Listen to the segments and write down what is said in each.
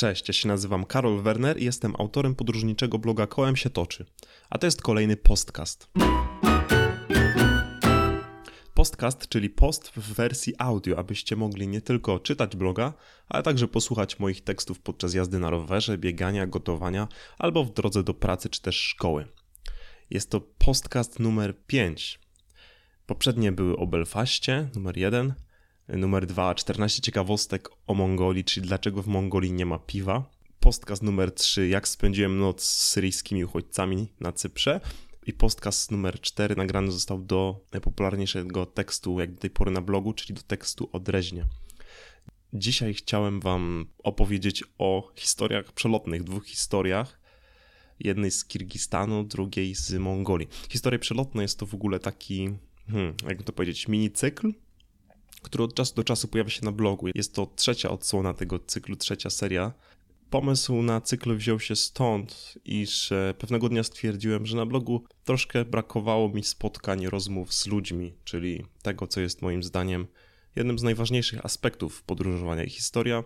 Cześć, ja się nazywam Karol Werner i jestem autorem podróżniczego bloga Kołem się toczy. A to jest kolejny postcast. Postcast, czyli post w wersji audio, abyście mogli nie tylko czytać bloga, ale także posłuchać moich tekstów podczas jazdy na rowerze, biegania, gotowania albo w drodze do pracy czy też szkoły. Jest to postcast numer 5. Poprzednie były o Belfaście, numer 1, numer 2 14 ciekawostek o Mongolii, czyli dlaczego w Mongolii nie ma piwa. Podcast numer 3 jak spędziłem noc z syryjskimi uchodźcami na Cyprze. I podcast numer 4 nagrany został do najpopularniejszego tekstu jak do tej pory na blogu, czyli do tekstu o Dreźnie. Dzisiaj chciałem Wam opowiedzieć o historiach przelotnych, dwóch historiach. Jednej z Kirgistanu, drugiej z Mongolii. Historie przelotne jest to w ogóle taki, hmm, jakby to powiedzieć, mini cykl, który od czasu do czasu pojawia się na blogu. Jest to trzecia odsłona tego cyklu, trzecia seria. Pomysł na cykl wziął się stąd, iż e, pewnego dnia stwierdziłem, że na blogu troszkę brakowało mi spotkań, rozmów z ludźmi, czyli tego, co jest moim zdaniem jednym z najważniejszych aspektów podróżowania. I historia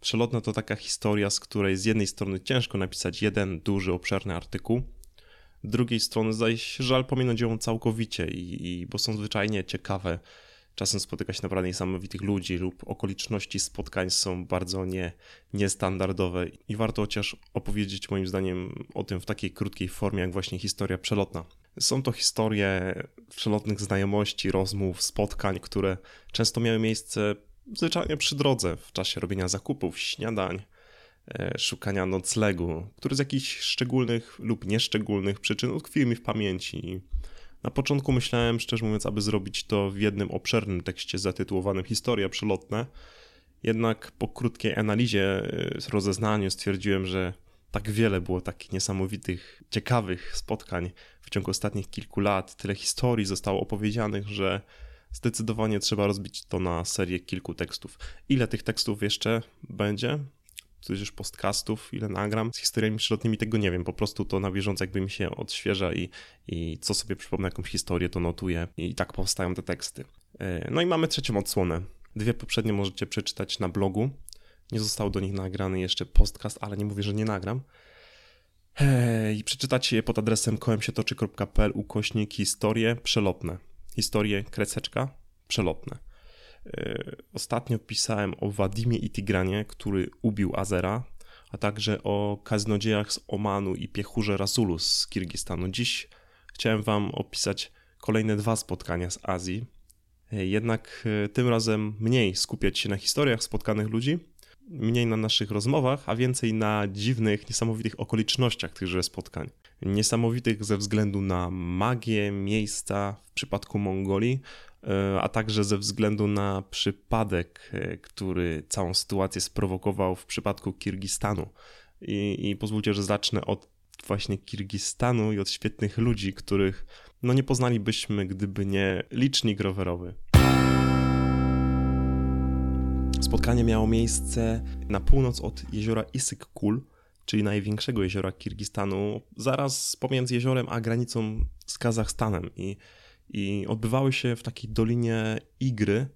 przelotna to taka historia, z której z jednej strony ciężko napisać jeden duży, obszerny artykuł, z drugiej strony się żal pominąć ją całkowicie, i, i, bo są zwyczajnie ciekawe Czasem spotyka się naprawdę niesamowitych ludzi lub okoliczności spotkań są bardzo nie, niestandardowe i warto chociaż opowiedzieć moim zdaniem o tym w takiej krótkiej formie jak właśnie historia przelotna. Są to historie przelotnych znajomości, rozmów, spotkań, które często miały miejsce zwyczajnie przy drodze w czasie robienia zakupów, śniadań, e, szukania noclegu, który z jakichś szczególnych lub nieszczególnych przyczyn utkwił mi w pamięci na początku myślałem, szczerze mówiąc, aby zrobić to w jednym obszernym tekście zatytułowanym Historia przelotne. Jednak po krótkiej analizie, y, rozeznaniu stwierdziłem, że tak wiele było takich niesamowitych, ciekawych spotkań w ciągu ostatnich kilku lat, tyle historii zostało opowiedzianych, że zdecydowanie trzeba rozbić to na serię kilku tekstów. Ile tych tekstów jeszcze będzie? Tudzież podcastów, ile nagram z historiami przyrodnimi, tego nie wiem. Po prostu to na bieżąco jakby mi się odświeża i, i co sobie przypomnę jakąś historię, to notuję i tak powstają te teksty. E, no i mamy trzecią odsłonę. Dwie poprzednie możecie przeczytać na blogu. Nie został do nich nagrany jeszcze podcast, ale nie mówię, że nie nagram. E, I przeczytacie je pod adresem kołemsietoczy.pl ukośnik historie przelotne. Historie, kreseczka, przelotne. E, ostatnio pisałem o Wadimie i Tigranie, który ubił Azera, a także o kaznodziejach z Omanu i piechurze Rasulu z Kirgistanu. Dziś chciałem Wam opisać kolejne dwa spotkania z Azji. E, jednak e, tym razem mniej skupiać się na historiach spotkanych ludzi, mniej na naszych rozmowach, a więcej na dziwnych, niesamowitych okolicznościach tychże spotkań. Niesamowitych ze względu na magię miejsca w przypadku Mongolii, a także ze względu na przypadek, e, który całą sytuację sprowokował w przypadku Kirgistanu. I, i pozwólcie, że zacznę od właśnie Kirgistanu i od świetnych ludzi, których no nie poznalibyśmy, gdyby nie licznik rowerowy. Spotkanie miało miejsce na północ od jeziora Isyk-Kul, czyli największego jeziora Kirgistanu, zaraz pomiędzy jeziorem a granicą z Kazachstanem. I i odbywały się w takiej dolinie Igry,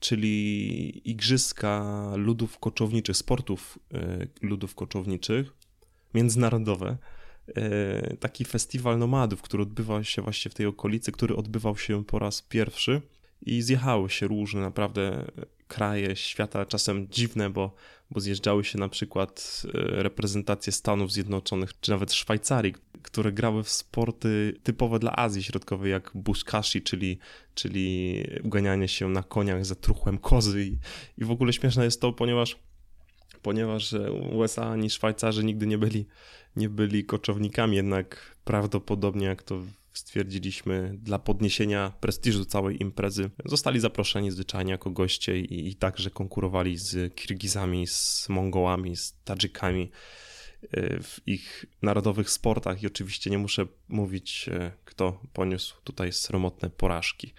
czyli igrzyska ludów koczowniczych, sportów e, ludów koczowniczych, międzynarodowe. E, taki festiwal nomadów, który odbywał się właśnie w tej okolicy, który odbywał się po raz pierwszy i zjechały się różne naprawdę kraje świata, czasem dziwne, bo, bo zjeżdżały się na przykład e, reprezentacje Stanów Zjednoczonych, czy nawet Szwajcarii, które grały w sporty typowe dla Azji Środkowej, jak bushkashi, czyli, czyli uganianie się na koniach za truchłem kozy. I, i w ogóle śmieszne jest to, ponieważ ponieważ USA ani Szwajcarzy nigdy nie byli, nie byli koczownikami, jednak prawdopodobnie, jak to stwierdziliśmy, dla podniesienia prestiżu całej imprezy, zostali zaproszeni zwyczajnie jako goście i, i także konkurowali z Kirgizami, z Mongołami, z Tadżykami w ich narodowych sportach i oczywiście nie muszę mówić, e, kto poniósł tutaj sromotne porażki.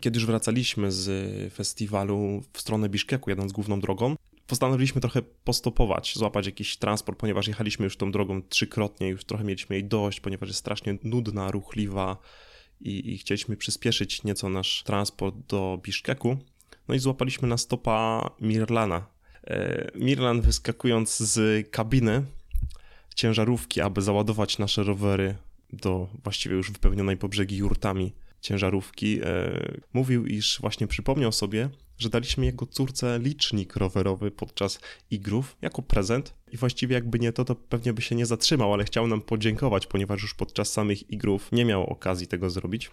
Kiedy już wracaliśmy z festiwalu w stronę Biszkeku, jadąc główną drogą, postanowiliśmy trochę postopować, złapać jakiś transport, ponieważ jechaliśmy już tą drogą trzykrotnie, już trochę mieliśmy jej dość, ponieważ jest strasznie nudna, ruchliwa i, i chcieliśmy przyspieszyć nieco nasz transport do Biszkeku. No i złapaliśmy na stopa Mirlana. E, Mirlan wyskakując z kabiny ciężarówki, aby załadować nasze rowery do właściwie już wypełnionej po brzegi jurtami ciężarówki, e, mówił, iż właśnie przypomniał sobie, że daliśmy jego córce licznik rowerowy podczas igrów jako prezent i właściwie jakby nie to, to pewnie by się nie zatrzymał, ale chciał nam podziękować, ponieważ już podczas samych igrów nie miał okazji tego zrobić.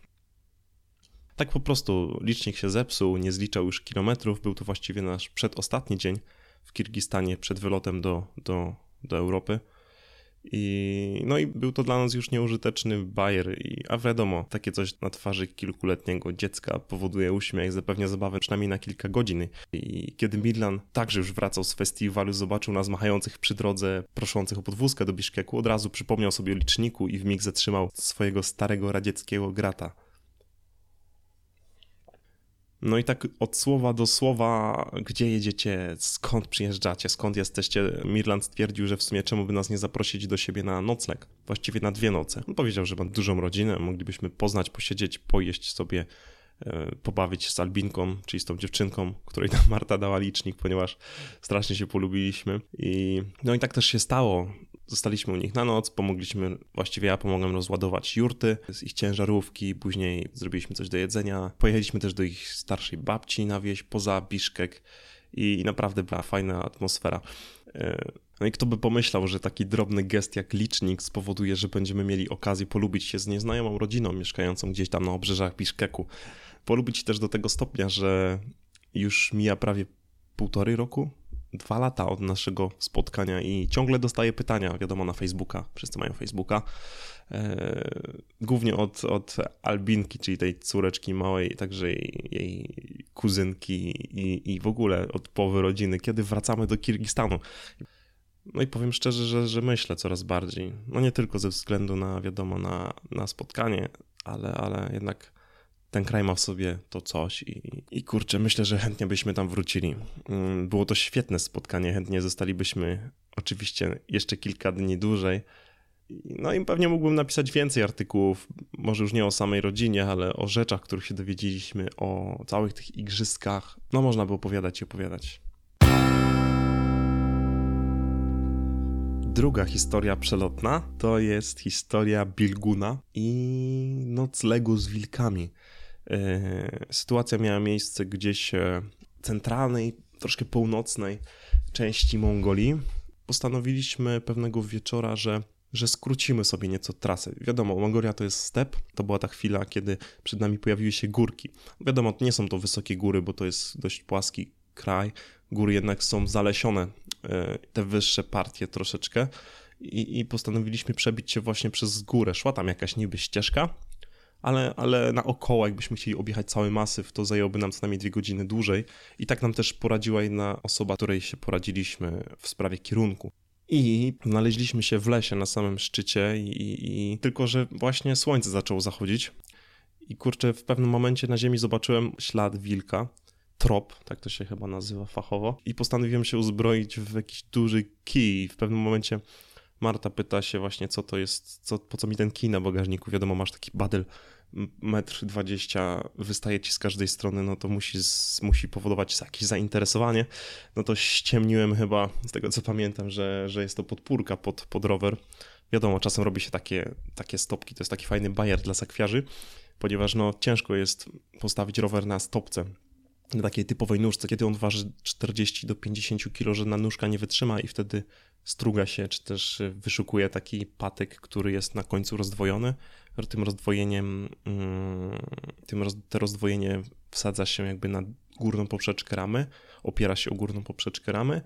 Tak po prostu licznik się zepsuł, nie zliczał już kilometrów, był to właściwie nasz przedostatni dzień w Kirgistanie przed wylotem do, do, do Europy. I, no i był to dla nas już nieużyteczny bajer, i, a wiadomo, takie coś na twarzy kilkuletniego dziecka powoduje uśmiech, zapewnia zabawę przynajmniej na kilka godzin. I kiedy Midlan także już wracał z festiwalu, zobaczył nas machających przy drodze, proszących o podwózkę do Biszkeku, od razu przypomniał sobie o liczniku i w mig zatrzymał swojego starego radzieckiego grata. No i tak od słowa do słowa, gdzie jedziecie, skąd przyjeżdżacie, skąd jesteście, Mirland stwierdził, że w sumie czemu by nas nie zaprosić do siebie na nocleg, właściwie na dwie noce. On powiedział, że ma dużą rodzinę, moglibyśmy poznać, posiedzieć, pojeść sobie, e, pobawić z Albinką, czyli z tą dziewczynką, której nam Marta dała licznik, ponieważ strasznie się polubiliśmy. I no i tak też się stało. Zostaliśmy u nich na noc, pomogliśmy, właściwie ja pomogłem rozładować jurty z ich ciężarówki, później zrobiliśmy coś do jedzenia. Pojechaliśmy też do ich starszej babci na wieś poza Biszkek i naprawdę była fajna atmosfera. E, no i kto by pomyślał, że taki drobny gest jak licznik spowoduje, że będziemy mieli okazję polubić się z nieznajomą rodziną mieszkającą gdzieś tam na obrzeżach Biszkeku. Polubić też do tego stopnia, że już mija prawie półtorej roku, dwa lata od naszego spotkania i ciągle dostaję pytania, wiadomo, na Facebooka, wszyscy mają Facebooka, e, głównie od, od Albinki, czyli tej córeczki małej, także jej, jej kuzynki i, i w ogóle od połowy rodziny, kiedy wracamy do Kirgistanu. No i powiem szczerze, że, że myślę coraz bardziej, no nie tylko ze względu na, wiadomo, na, na spotkanie, ale, ale jednak ten kraj ma w sobie to coś i, i kurczę, myślę, że chętnie byśmy tam wrócili. Mm, było to świetne spotkanie, chętnie zostalibyśmy oczywiście jeszcze kilka dni dłużej. No i pewnie mógłbym napisać więcej artykułów, może już nie o samej rodzinie, ale o rzeczach, których się dowiedzieliśmy, o całych tych igrzyskach. No można by opowiadać i opowiadać. Druga historia przelotna to jest historia Bilguna i noclegu z wilkami. E, sytuacja miała miejsce gdzieś e, centralnej, troszkę północnej części Mongolii. Postanowiliśmy pewnego wieczora, że że skrócimy sobie nieco trasę. Wiadomo, Mongolia to jest step, to była ta chwila, kiedy przed nami pojawiły się górki. Wiadomo, nie są to wysokie góry, bo to jest dość płaski kraj. Góry jednak są zalesione, e, te wyższe partie troszeczkę. I, i postanowiliśmy przebić się właśnie przez górę. Szła tam jakaś niby ścieżka, ale, ale naokoło, jakbyśmy chcieli objechać cały masyw, to zajęłoby nam co najmniej dwie godziny dłużej. I tak nam też poradziła jedna osoba, której się poradziliśmy w sprawie kierunku. I znaleźliśmy się w lesie na samym szczycie, i, i, tylko że właśnie słońce zaczęło zachodzić. I kurczę, w pewnym momencie na ziemi zobaczyłem ślad wilka, trop, tak to się chyba nazywa fachowo, i postanowiłem się uzbroić w jakiś duży kij. W pewnym momencie Marta pyta się właśnie, co to jest, co, po co mi ten kij na bagażniku. Wiadomo, masz taki badyl metr dwadzieścia wystaje ci z każdej strony, no to musi, musi powodować jakieś zainteresowanie. No to ściemniłem chyba, z tego co pamiętam, że, że jest to podpórka pod, pod rower. Wiadomo, czasem robi się takie, takie stopki, to jest taki fajny bajer dla sakwiarzy, ponieważ no ciężko jest postawić rower na stopce, na takiej typowej nóżce, kiedy on waży 40 do 50 kg, że na nóżka nie wytrzyma i wtedy struga się, czy też wyszukuje taki patyk, który jest na końcu rozdwojony. Tym rozdwojeniem, mm, tym roz, te rozdwojenie wsadza się jakby na górną poprzeczkę ramy, opiera się o górną poprzeczkę ramy,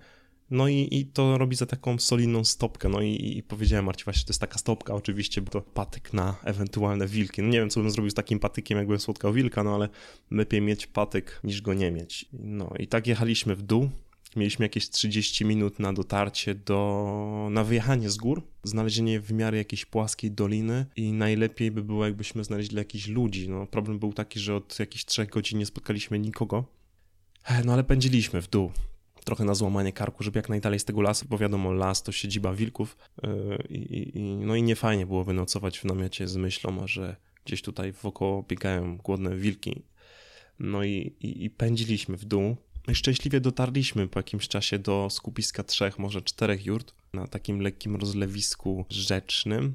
no i, i to robi za taką solidną stopkę. No i, i powiedziałem Marci, właśnie to jest taka stopka, oczywiście, bo to patyk na ewentualne wilki. No nie wiem, co bym zrobił z takim patykiem, jakbym spotkał wilka, no ale lepiej mieć patyk niż go nie mieć. No i tak jechaliśmy w dół. Mieliśmy jakieś 30 minut na dotarcie do, na wyjechanie z gór, znalezienie w miarę jakiejś płaskiej doliny i najlepiej by było, jakbyśmy znaleźli jakichś ludzi. No, problem był taki, że od jakichś trzech godzin nie spotkaliśmy nikogo. No ale pędziliśmy w dół trochę na złamanie karku, żeby jak najdalej z tego lasu, bo wiadomo, las to siedziba wilków yy, i, i, no i nie fajnie było wynocować w namiocie z myślą, że gdzieś tutaj wokoło biegają głodne wilki. No i, i, i pędziliśmy w dół. No i szczęśliwie dotarliśmy po jakimś czasie do skupiska trzech, może czterech jurt na takim lekkim rozlewisku rzecznym.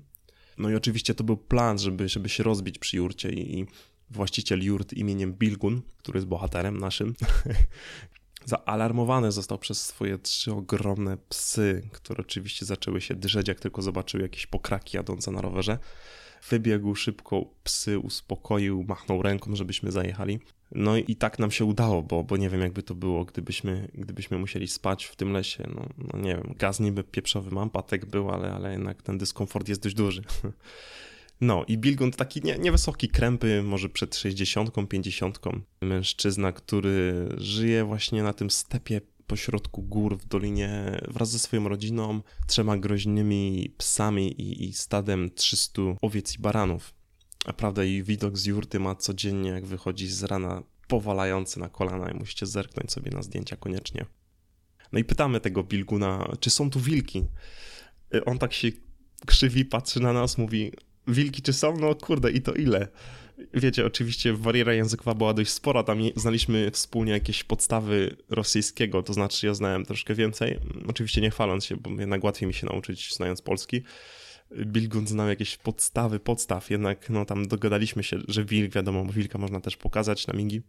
No i oczywiście to był plan, żeby, żeby się rozbić przy jurcie i właściciel jurt imieniem Bilgun, który jest bohaterem naszym, zaalarmowany został przez swoje trzy ogromne psy, które oczywiście zaczęły się drzeć, jak tylko zobaczyły jakieś pokraki jadące na rowerze. Wybiegł szybko, psy uspokoił, machnął ręką, żebyśmy zajechali. No i tak nam się udało, bo, bo nie wiem jakby to było, gdybyśmy, gdybyśmy musieli spać w tym lesie. No, no nie wiem, gaz niby pieprzowy mam, patek był, ale, ale jednak ten dyskomfort jest dość duży. No i Bilgun to taki nie, niewysoki, krępy, może przed 60, 50. Mężczyzna, który żyje właśnie na tym stepie pośrodku gór w dolinie wraz ze swoją rodziną, trzema groźnymi psami i, i stadem 300 owiec i baranów. Naprawdę i widok z jurty ma codziennie, jak wychodzi z rana, powalający na kolana i musicie zerknąć sobie na zdjęcia koniecznie. No i pytamy tego Bilguna, czy są tu wilki? On tak się krzywi, patrzy na nas, mówi, wilki czy są? No kurde, i to ile? Wiecie, oczywiście bariera językowa była dość spora, tam znaliśmy wspólnie jakieś podstawy rosyjskiego, to znaczy ja znałem troszkę więcej, oczywiście nie chwaląc się, bo jednak łatwiej mi się nauczyć znając polski. Bilgun znał jakieś podstawy podstaw, jednak no tam dogadaliśmy się, że wilk, wiadomo, wilka można też pokazać na mingi.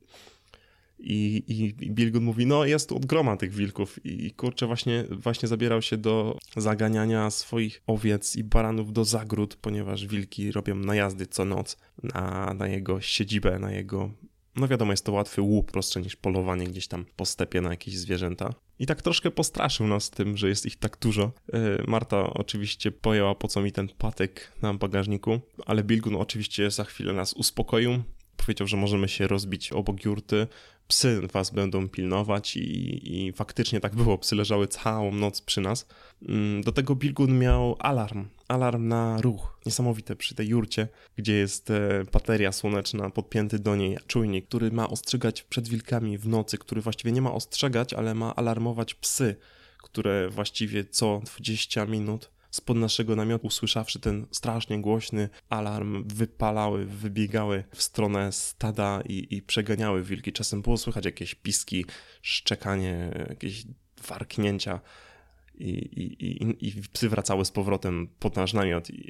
I, i, I Bilgun mówi, no jest tu od groma tych wilków i kurczę właśnie, właśnie zabierał się do zaganiania swoich owiec i baranów do zagród, ponieważ wilki robią najazdy co noc na, na jego siedzibę, na jego... No wiadomo, jest to łatwy łup, prostsze niż polowanie gdzieś tam po stepie na jakieś zwierzęta. I tak troszkę postraszył nas tym, że jest ich tak dużo. E, Marta oczywiście pojęła, po co mi ten patek na bagażniku, ale Bilgun oczywiście za chwilę nas uspokoił. Powiedział, że możemy się rozbić obok jurty, psy was będą pilnować i, i faktycznie tak było. Psy leżały całą noc przy nas. Mm, do tego Bilgun miał alarm, alarm na ruch. Niesamowite przy tej jurcie, gdzie jest e, bateria słoneczna, podpięty do niej czujnik, który ma ostrzegać przed wilkami w nocy, który właściwie nie ma ostrzegać, ale ma alarmować psy, które właściwie co 20 minut spod naszego namiotu, usłyszawszy ten strasznie głośny alarm, wypalały, wybiegały w stronę stada i, i przeganiały wilki. Czasem było słychać jakieś piski, szczekanie, jakieś warknięcia. I, i, i, i psy wracały z powrotem pod nasz namiot. I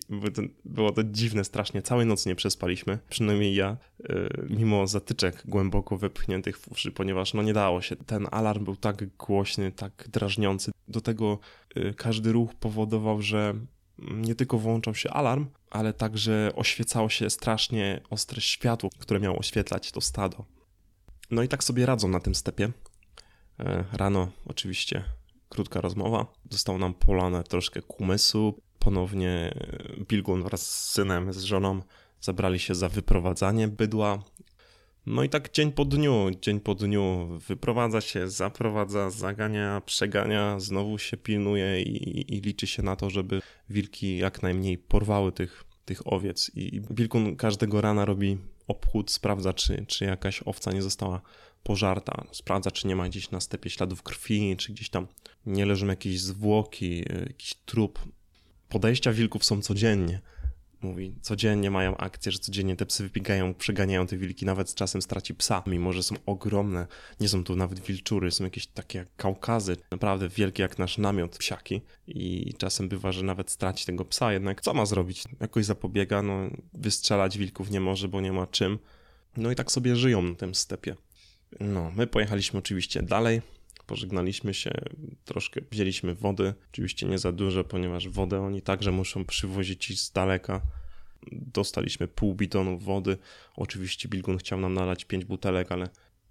było to dziwne strasznie. Całej nocy nie przespaliśmy, przynajmniej ja, e, mimo zatyczek głęboko wepchniętych w uszy, ponieważ no nie dało się. Ten alarm był tak głośny, tak drażniący. Do tego e, każdy ruch powodował, że nie tylko włączał się alarm, ale także oświecało się strasznie ostre światło, które miało oświetlać to stado. No i tak sobie radzą na tym stepie. E, rano oczywiście krótka rozmowa. Został nam polane troszkę kumysu. Ponownie Bilgun wraz z synem, z żoną zabrali się za wyprowadzanie bydła. No i tak dzień po dniu, dzień po dniu wyprowadza się, zaprowadza, zagania, przegania, znowu się pilnuje i, i liczy się na to, żeby wilki jak najmniej porwały tych, tych owiec. I Bilkun każdego rana robi obchód, sprawdza, czy, czy jakaś owca nie została pożarta, sprawdza, czy nie ma gdzieś na stepie śladów krwi, czy gdzieś tam nie leżą jakieś zwłoki, jakiś trup. Podejścia wilków są codziennie. Mówi, codziennie mają akcję, że codziennie te psy wybiegają, przeganiają te wilki, nawet z czasem straci psa, mimo że są ogromne. Nie są tu nawet wilczury, są jakieś takie jak kaukazy, naprawdę wielkie jak nasz namiot psiaki. I czasem bywa, że nawet straci tego psa, jednak co ma zrobić? Jakoś zapobiega, no wystrzelać wilków nie może, bo nie ma czym. No i tak sobie żyją na tym stepie. No, my pojechaliśmy oczywiście dalej, pożegnaliśmy się, troszkę wzięliśmy wody, oczywiście nie za dużo, ponieważ wodę oni także muszą przywozić z daleka. Dostaliśmy pół bidonu wody, oczywiście Bilgun chciał nam nalać pięć butelek, ale,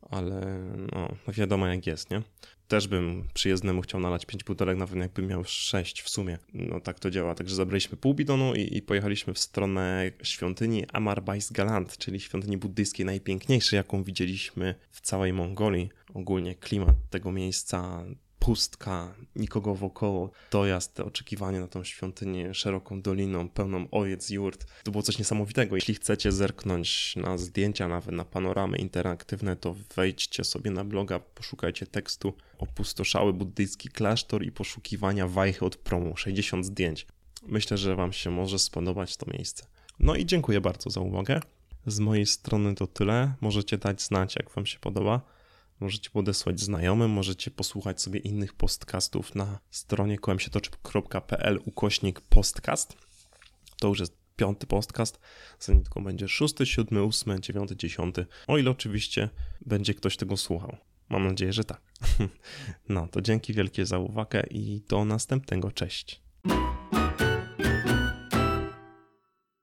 ale no, wiadomo jak jest, nie? Też bym przyjezdnemu chciał nalać pięć butelek, nawet jakbym miał sześć w sumie. No tak to działa. Także zabraliśmy pół bidonu i, i pojechaliśmy w stronę świątyni Amarbais Galant, czyli świątyni buddyjskiej najpiękniejszej, jaką widzieliśmy w całej Mongolii. Ogólnie klimat tego miejsca pustka, nikogo wokoło, dojazd, oczekiwanie na tą świątynię szeroką doliną, pełną ojec, jurt. To było coś niesamowitego. Jeśli chcecie zerknąć na zdjęcia, nawet na panoramy interaktywne, to wejdźcie sobie na bloga, poszukajcie tekstu Opustoszały buddyjski klasztor i poszukiwania wajchy od promu. 60 zdjęć. Myślę, że Wam się może spodobać to miejsce. No i dziękuję bardzo za uwagę. Z mojej strony to tyle. Możecie dać znać, jak Wam się podoba. Możecie podesłać znajomym, możecie posłuchać sobie innych podcastów na stronie kołemsietoczy.pl ukośnik podcast. To już jest piąty podcast, za niedługo będzie szósty, siódmy, ósmy, dziewiąty, dziesiąty, o ile oczywiście będzie ktoś tego słuchał. Mam nadzieję, że tak. No to dzięki wielkie za uwagę i do następnego. Cześć.